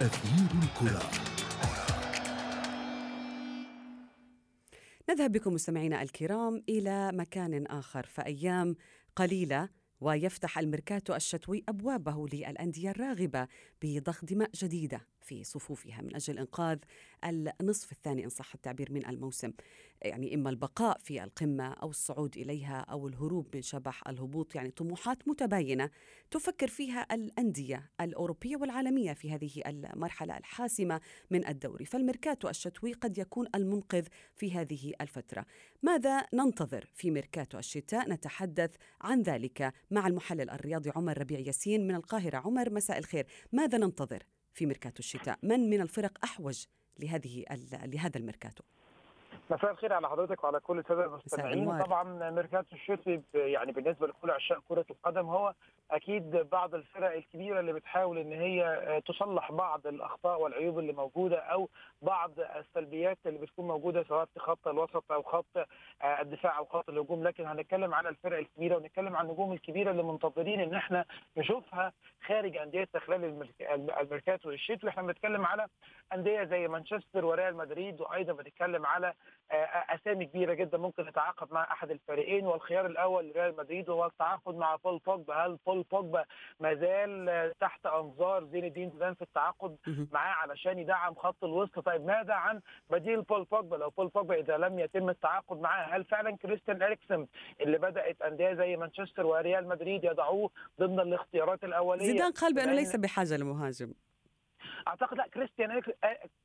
أثير الكرة. نذهب بكم مستمعينا الكرام إلى مكان آخر فأيام قليلة ويفتح الميركاتو الشتوي أبوابه للأندية الراغبة بضخ دماء جديدة. في صفوفها من أجل إنقاذ النصف الثاني إن صح التعبير من الموسم. يعني إما البقاء في القمة أو الصعود إليها أو الهروب من شبح الهبوط يعني طموحات متباينة تفكر فيها الأندية الأوروبية والعالمية في هذه المرحلة الحاسمة من الدوري. فالميركاتو الشتوي قد يكون المنقذ في هذه الفترة. ماذا ننتظر في ميركاتو الشتاء؟ نتحدث عن ذلك مع المحلل الرياضي عمر ربيع ياسين من القاهرة. عمر مساء الخير. ماذا ننتظر؟ في ميركاتو الشتاء. من من الفرق أحوج لهذه لهذا الميركاتو؟ مساء الخير على حضرتك وعلى كل السادة المستمعين. طبعا ميركاتو الشتوي يعني بالنسبة لكل عشاق كرة القدم هو أكيد بعض الفرق الكبيرة اللي بتحاول إن هي تصلح بعض الأخطاء والعيوب اللي موجودة أو بعض السلبيات اللي بتكون موجودة سواء في خط الوسط أو خط الدفاع أو خط الهجوم. لكن هنتكلم على الفرق الكبيرة ونتكلم عن النجوم الكبيرة اللي منتظرين إن إحنا نشوفها خارج انديتها خلال الميركاتو الشتوي إحنا بنتكلم على أندية زي مانشستر وريال مدريد. وأيضا بنتكلم على أسامي كبيرة جدا ممكن تتعاقد مع أحد الفريقين والخيار الأول لريال مدريد هو التعاقد مع بول بوجبا. هل بول بوجبا ما زال تحت أنظار زين الدين زيدان في التعاقد معاه علشان يدعم خط الوسط؟ طيب ماذا عن بديل بول بوجبا؟ لو بول بوجبا إذا لم يتم التعاقد معاه هل فعلا كريستيان إريكسن اللي بدأت أندية زي مانشستر وريال مدريد يضعوه ضمن الاختيارات الأولية؟ زيدان قال بأنه ليس بحاجة لمهاجم. أعتقد لا كريستيان إريكسن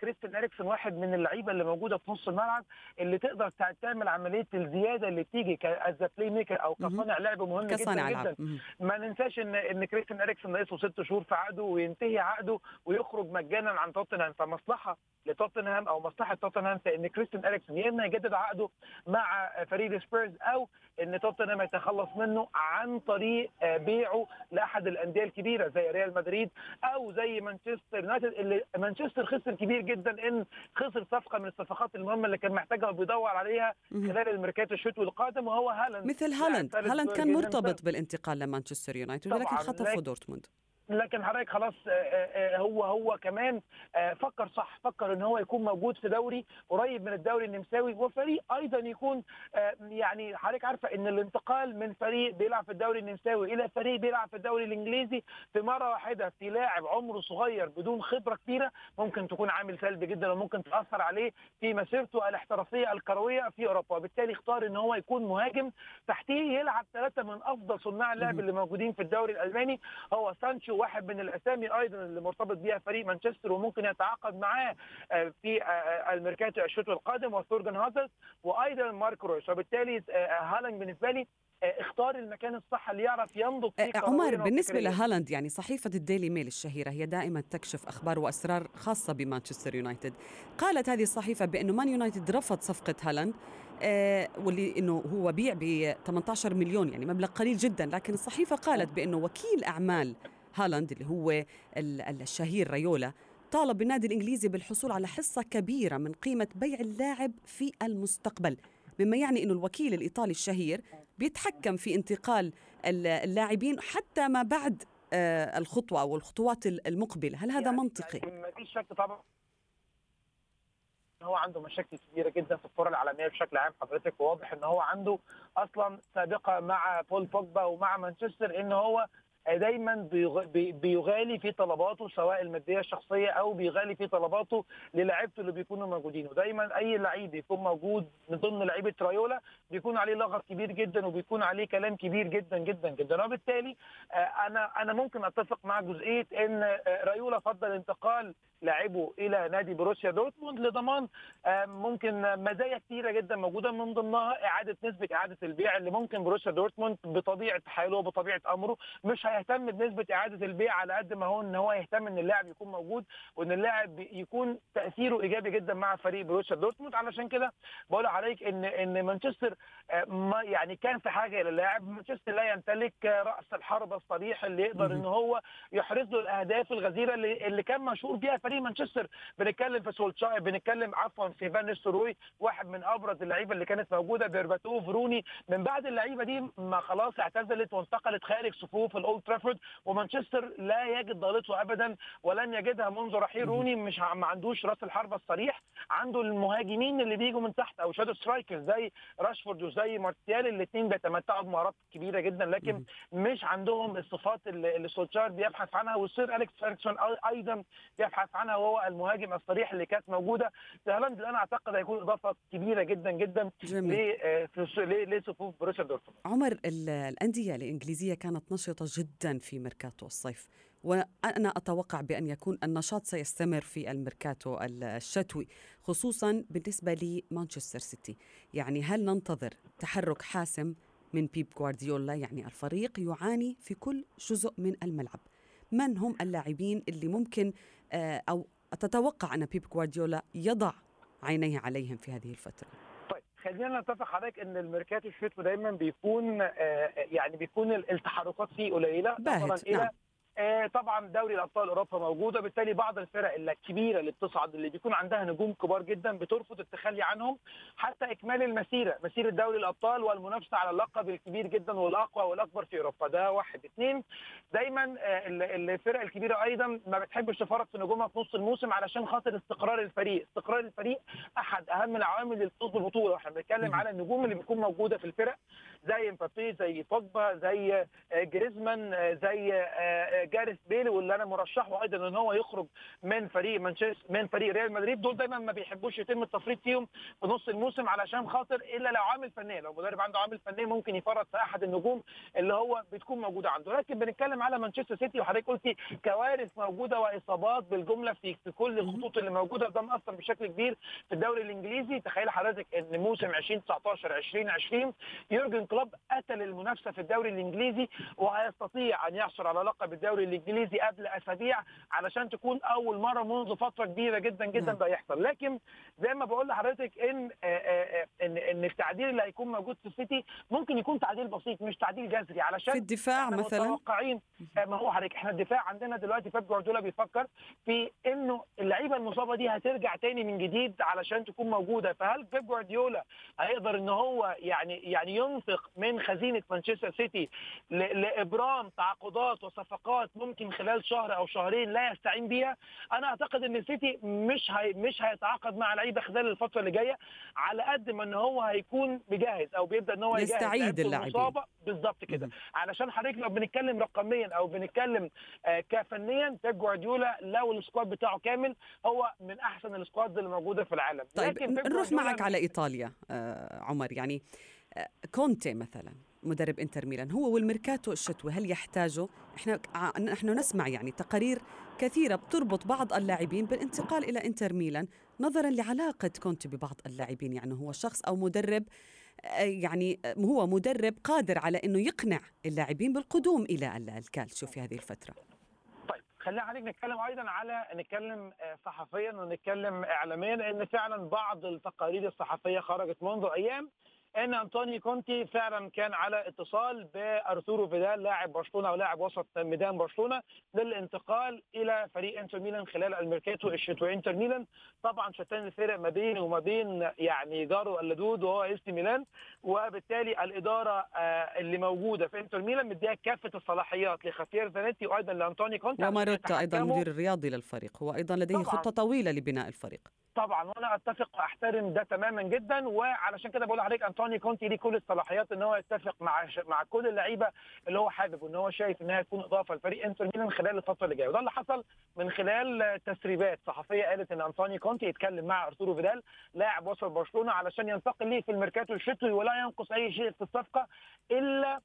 كريستيان اريكسن واحد من اللعيبة اللي موجودة في نص الملعب اللي تقدر تعمل عملية الزيادة اللي بتيجي ك playmaker أو كصانع لعب مهم جدا جدا. ما ننساش ان إن كريستيان اريكسن ناقصه ست شهور في عقده وينتهي عقده ويخرج مجانا عن توتنهام. فمصلحة لتوتنهام أو مصلحة توتنهام في إن كريستيان اريكسن يا إما يجدد عقده مع فريق سبيرز أو إن توتنهام يتخلص منه عن طريق بيعه لأحد الأندية الكبيرة زي ريال مدريد أو زي مانشستر يونايتد. اللي مانشستر خسر كبير جدا إن خسر صفقة من الصفقات المهمة اللي كان محتاجها وبيدور عليها خلال الميركاتو الشتوي القادم وهو هالاند. مثل هالاند. هالاند كان مرتبط بالانتقال لمانشستر يونايتد ولكن خطفه دورتموند. لكن حضرتك خلاص هو هو كمان فكر صح فكر إن هو يكون موجود في دوري قريب من الدوري النمساوي وفريق أيضا يكون يعني حضرتك عارفة إن الانتقال من فريق بيلعب في الدوري النمساوي إلى فريق بيلعب في الدوري الإنجليزي في مرة واحدة في لاعب عمره صغير بدون خبرة كبيرة ممكن تكون عامل سلبي جدا وممكن تأثر عليه في مسيرته الاحترافية الكروية في أوروبا. وبالتالي اختار إن هو يكون مهاجم تحتيه يلعب ثلاثة من أفضل صناع اللعب اللي موجودين في الدوري الألماني هو سانشو واحد من الأسامي أيضا اللي مرتبط بيها فريق مانشستر وممكن يتعاقد معاه في الميركاتو الشتوي القادم وثورجن هازارد وأيضا مارك رويس. وبالتالي هالاند بالنسبة لي اختار المكان الصح اللي يعرف ينضج فيه عمر بالنسبة لهالاند يعني صحيفة الديلي ميل الشهيرة هي دائما تكشف أخبار وأسرار خاصة بمانشستر يونايتد. قالت هذه الصحيفة بأنه مان يونايتد رفض صفقة هالاند آه واللي إنه هو بيع ب 18 مليون يعني مبلغ قليل جدا لكن الصحيفة قالت بأنه وكيل أعمال هالاند اللي هو الشهير ريولا طالب النادي الإنجليزي بالحصول على حصة كبيرة من قيمة بيع اللاعب في المستقبل مما يعني إنه الوكيل الإيطالي الشهير بيتحكم في انتقال اللاعبين حتى ما بعد الخطوة أو الخطوات المقبلة. هل هذا يعني منطقي؟ يعني ما فيش شك طبعا هو عنده مشاكل كبيرة جدا في الكرة العالمية بشكل عام. حضرتك وواضح إن هو عنده أصلا سابقة مع بول بوجبا ومع مانشستر إن هو دايما بيغالي في طلباته سواء المادية الشخصية أو بيغالي في طلباته للاعيبته اللي بيكونوا موجودين. ودايما أي لعيب يكون موجود من ضمن لعيبة رايولا بيكون عليه لغط كبير جدا وبيكون عليه كلام كبير جدا جدا جدا. وبالتالي أنا أنا ممكن أتفق مع جزئية إن رايولا فضل انتقال لاعبه إلى نادي بروسيا دورتموند لضمان ممكن مزايا كثيره جدا موجودة من ضمنها إعادة نسبة إعادة البيع اللي ممكن بروسيا دورتموند بطبيعة حاله وبطبيعة أمره مش هيهتم بنسبة إعادة البيع على قد ما هو إن هو يهتم إن اللاعب يكون موجود وإن اللاعب يكون تأثيره إيجابي جدا مع فريق بروسيا دورتموند. علشان كده بقول عليك إن إن مانشستر ما يعني كان في حاجة إلى اللاعب. مانشستر لا يمتلك رأس الحربة الصريح اللي يقدر إن هو يحرز له الأهداف الغزيرة اللي, اللي كان مشهور بيها فريق مانشستر. بنتكلم في سولشاير بنتكلم عفوا في فان نيستلروي واحد من أبرز اللعيبة اللي كانت موجودة بيرباتوف روني. من بعد اللعيبة دي ما خلاص اعتزلت وانتقلت خارج صفوف الأولد اولد ترافورد ومانشستر لا يجد ضالته ابدا ولن يجدها منذ رحيل روني مش ما عندوش رأس الحربة الصريح. عنده المهاجمين اللي بيجوا من تحت أو shadow striker زي راشفورد وزي مارتيال الاثنين بيتمتعوا بمهارات كبيرة جدا لكن مش عندهم الصفات اللي سولشار بيبحث عنها والسير أليكس فيرغسون أيضا بيبحث عنها وهو المهاجم الصريح اللي كانت موجودة. هالاند أنا أعتقد هيكون إضافة كبيرة جدا جدا لصفوف بروسيا دورتموند. عمر الأندية الإنجليزية كانت نشطة جدا في ميركاتو الصيف. وأنا أتوقع بأن يكون النشاط سيستمر في الميركاتو الشتوي خصوصا بالنسبة لمانشستر سيتي. يعني هل ننتظر تحرك حاسم من بيب غوارديولا يعني الفريق يعاني في كل جزء من الملعب. من هم اللاعبين اللي ممكن أو تتوقع أن بيب غوارديولا يضع عينيه عليهم في هذه الفترة؟ طيب خلينا نتفق حضرتك إن الميركاتو الشتوي دايما بيكون يعني بيكون التحركات فيه قليلة نعم. آه طبعا دوري الأبطال أوروبا موجوده بالتالي بعض الفرق الكبيرة اللي بتصعد اللي بيكون عندها نجوم كبار جدا بترفض التخلي عنهم حتى إكمال المسيرة مسيرة دوري الأبطال والمنافسة على اللقب الكبير جدا والأقوى والأكبر في أوروبا. ده واحد. اثنين دايما آه الفرق الكبيرة أيضا ما بتحبش تفرط في نجومها في نص الموسم علشان خاطر استقرار الفريق. استقرار الفريق أحد أهم العوامل للفوز بالبطوله إحنا بنتكلم على النجوم اللي بتكون موجودة في الفرق. زي مبابي زي بوجبا زي جريزمان زي جاريث بيل واللي أنا مرشحه أيضا إن هو يخرج من فريق مانشستر من فريق ريال مدريد. دول دايما ما بيحبوش يتم التفريط فيهم في نص الموسم علشان خاطر إلا لو عامل فني لو مدرب عنده عامل فني ممكن يفرط في أحد النجوم اللي هو بتكون موجودة عنده. لكن بنتكلم على مانشستر سيتي وحضرتك قلتي كوارث موجودة وإصابات بالجملة في في كل الخطوط اللي موجودة. ده مأثر بشكل كبير في الدوري الإنجليزي. تخيل حضرتك إن موسم 2019 2020 يورجن كلوب قتل المنافسة في الدوري الإنجليزي وهيستطيع أن يحصل على لقب الدوري الإنجليزي قبل أسابيع علشان تكون أول مرة منذ فترة كبيرة جدا جدا ده يحصل لكن زي ما بقول لحضرتك إن إن إن التعديل اللي هيكون موجود في السيتي ممكن يكون تعديل بسيط مش تعديل جذري. علشان في الدفاع مثلا؟ متوقعين ما هو حضرتك إحنا الدفاع عندنا دلوقتي بيب جوارديولا بيفكر في إنه اللعيبة المصابة دي هترجع تاني من جديد علشان تكون موجودة. فهل بيب جوارديولا هيقدر إن هو يعني يعني ينفق من خزينة مانشستر سيتي لإبرام تعاقدات وصفقات ممكن خلال شهر أو شهرين لا يستعين بيها. أنا أعتقد إن السيتي مش هي مش هيتعاقد مع لعيبة خلال الفترة اللي جاية على قد ما إن هو هيكون بيجهز أو بيبدأ إن هو يجهز. يستعيد اللاعبين. بالظبط كده. علشان حضرتك لو بنتكلم رقميا أو بنتكلم آه كفنيا بيب جوارديولا لو السكواد بتاعه كامل هو من أحسن ال squad اللي موجودة في العالم. طيب نروح معك على إيطاليا آه عمر. يعني كونتي مثلا مدرب إنتر ميلان هو والميركاتو الشتوي هل يحتاجوا إحنا نحن نسمع يعني تقارير كثيرة بتربط بعض اللاعبين بالانتقال إلى إنتر ميلان نظرا لعلاقة كونتي ببعض اللاعبين يعني هو شخص أو مدرب يعني هو مدرب قادر على إنه يقنع اللاعبين بالقدوم إلى الكالتشو في هذه الفترة. طيب خلينا عليك نتكلم أيضا على نتكلم صحفيا ونتكلم اعلاميا لأن فعلا بعض التقارير الصحفية خرجت منذ أيام إن أنطوني كونتي فعلا كان على اتصال بأرتورو فيدال لاعب برشلونة ولاعب وسط ميدان برشلونة للانتقال إلى فريق إنتر ميلان خلال الميركاتو الشتوي. إنتر ميلان طبعا شتان الفرق ما بينه وما بين يعني جاره اللدود وهو اس ميلان وبالتالي الإدارة اللي موجودة في إنتر ميلان مديها كافة الصلاحيات لخافير زانيتي وأيضا لأنطوني كونتي. وماروتا أيضا المدير الرياضي للفريق هو أيضا لديه طبعاً. خطة طويلة لبناء الفريق. طبعا وأنا أتفق وأحترم ده تماما جدا. وعلشان كده بقول لحضرتك أنطوني كونتي ليه كل الصلاحيات إن هو يتفق مع ش... مع كل اللعيبة اللي هو حابب وإن هو شايف إنها تكون إضافة لفريق إنتر ميلان خلال الفترة اللي جاية. وده اللي حصل من خلال تسريبات صحفية قالت إن أنطوني كونتي يتكلم مع أرتورو فيدال لاعب وسط برشلونة علشان ينتقل ليه في الميركاتو الشتوي ولا ينقص أي شيء في الصفقة إلا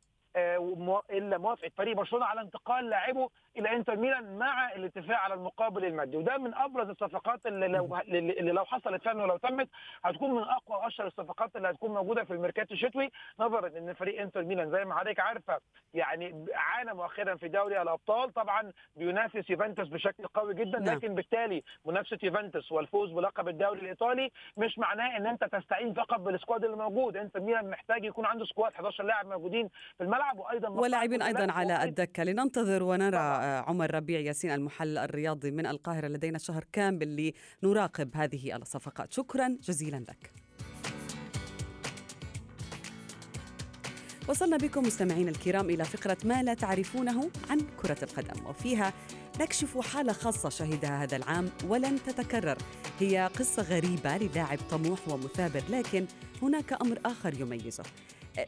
إلا موافقة فريق برشلونة على انتقال لاعبه إلى إنتر ميلان مع الاتفاق على المقابل المادي. وده من أبرز الصفقات اللي لو اللي لو حصلت فعلا ولو تمت هتكون من أقوى وأشهر الصفقات اللي هتكون موجودة في الميركاتو الشتوي نظرا إن فريق إنتر ميلان زي ما حضرتك عارفة يعني عانى مؤخرا في دوري الأبطال. طبعا بينافس يوفنتوس بشكل قوي جدا لكن بالتالي منافسة يوفنتوس والفوز بلقب الدوري الإيطالي مش معناه إن أنت تستعين فقط بال squad اللي موجود. إنتر ميلان محتاج يكون عنده squad 11 لاعب موجودين في الملعب وأيضا ولاعبين أيضا على الدكة. لننتظر ونرى عمر ربيع ياسين المحلل الرياضي من القاهرة لدينا شهر كامل لنراقب هذه الصفقات. شكرا جزيلا لك. وصلنا بكم مستمعينا الكرام إلى فقرة ما لا تعرفونه عن كرة القدم وفيها نكشف حالة خاصة شهدها هذا العام ولن تتكرر. هي قصة غريبة للاعب طموح ومثابر لكن هناك أمر آخر يميزه.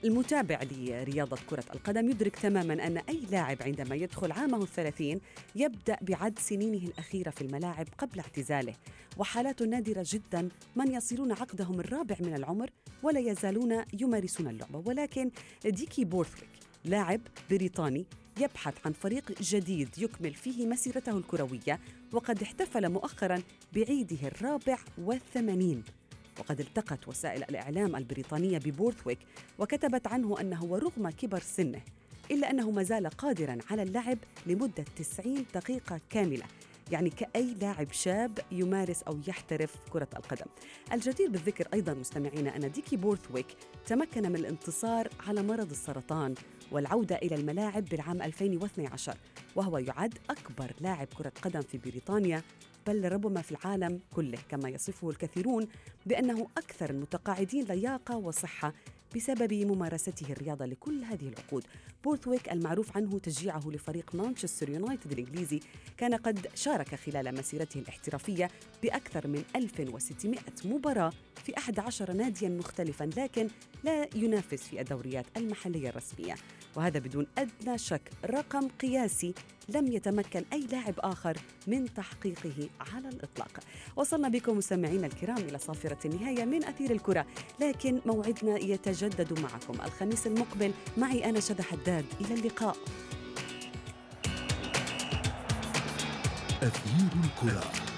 المتابع لرياضة كرة القدم يدرك تماما أن أي لاعب عندما يدخل عامه الثلاثين يبدأ بعد سنينه الأخيرة في الملاعب قبل اعتزاله. وحالات نادرة جدا من يصلون عقدهم الرابع من العمر ولا يزالون يمارسون اللعبة. ولكن ديكي بورثويك لاعب بريطاني يبحث عن فريق جديد يكمل فيه مسيرته الكروية وقد احتفل مؤخرا بعيده الرابع والثمانين. وقد التقت وسائل الإعلام البريطانية ببورثويك وكتبت عنه أنه ورغم كبر سنه إلا أنه ما زال قادرا على اللعب لمدة 90 دقيقة كاملة يعني كأي لاعب شاب يمارس أو يحترف كرة القدم. الجدير بالذكر أيضا مستمعينا أن ديكي بورثويك تمكن من الانتصار على مرض السرطان والعودة إلى الملاعب بالعام 2012 وهو يعد أكبر لاعب كرة قدم في بريطانيا بل ربما في العالم كله كما يصفه الكثيرون بأنه أكثر المتقاعدين لياقة وصحة بسبب ممارسته الرياضة لكل هذه العقود. بورثويك المعروف عنه تشجيعه لفريق مانشستر يونايتد الإنجليزي كان قد شارك خلال مسيرته الاحترافية بأكثر من 1600 مباراة في 11 ناديا مختلفا لكن لا ينافس في الدوريات المحلية الرسمية. وهذا بدون أدنى شك رقم قياسي لم يتمكن أي لاعب آخر من تحقيقه على الإطلاق. وصلنا بكم مستمعينا الكرام إلى صافرة النهاية من أثير الكرة لكن موعدنا يتجدد معكم. الخميس المقبل معي أنا شذى حداد. إلى اللقاء. أثير الكرة.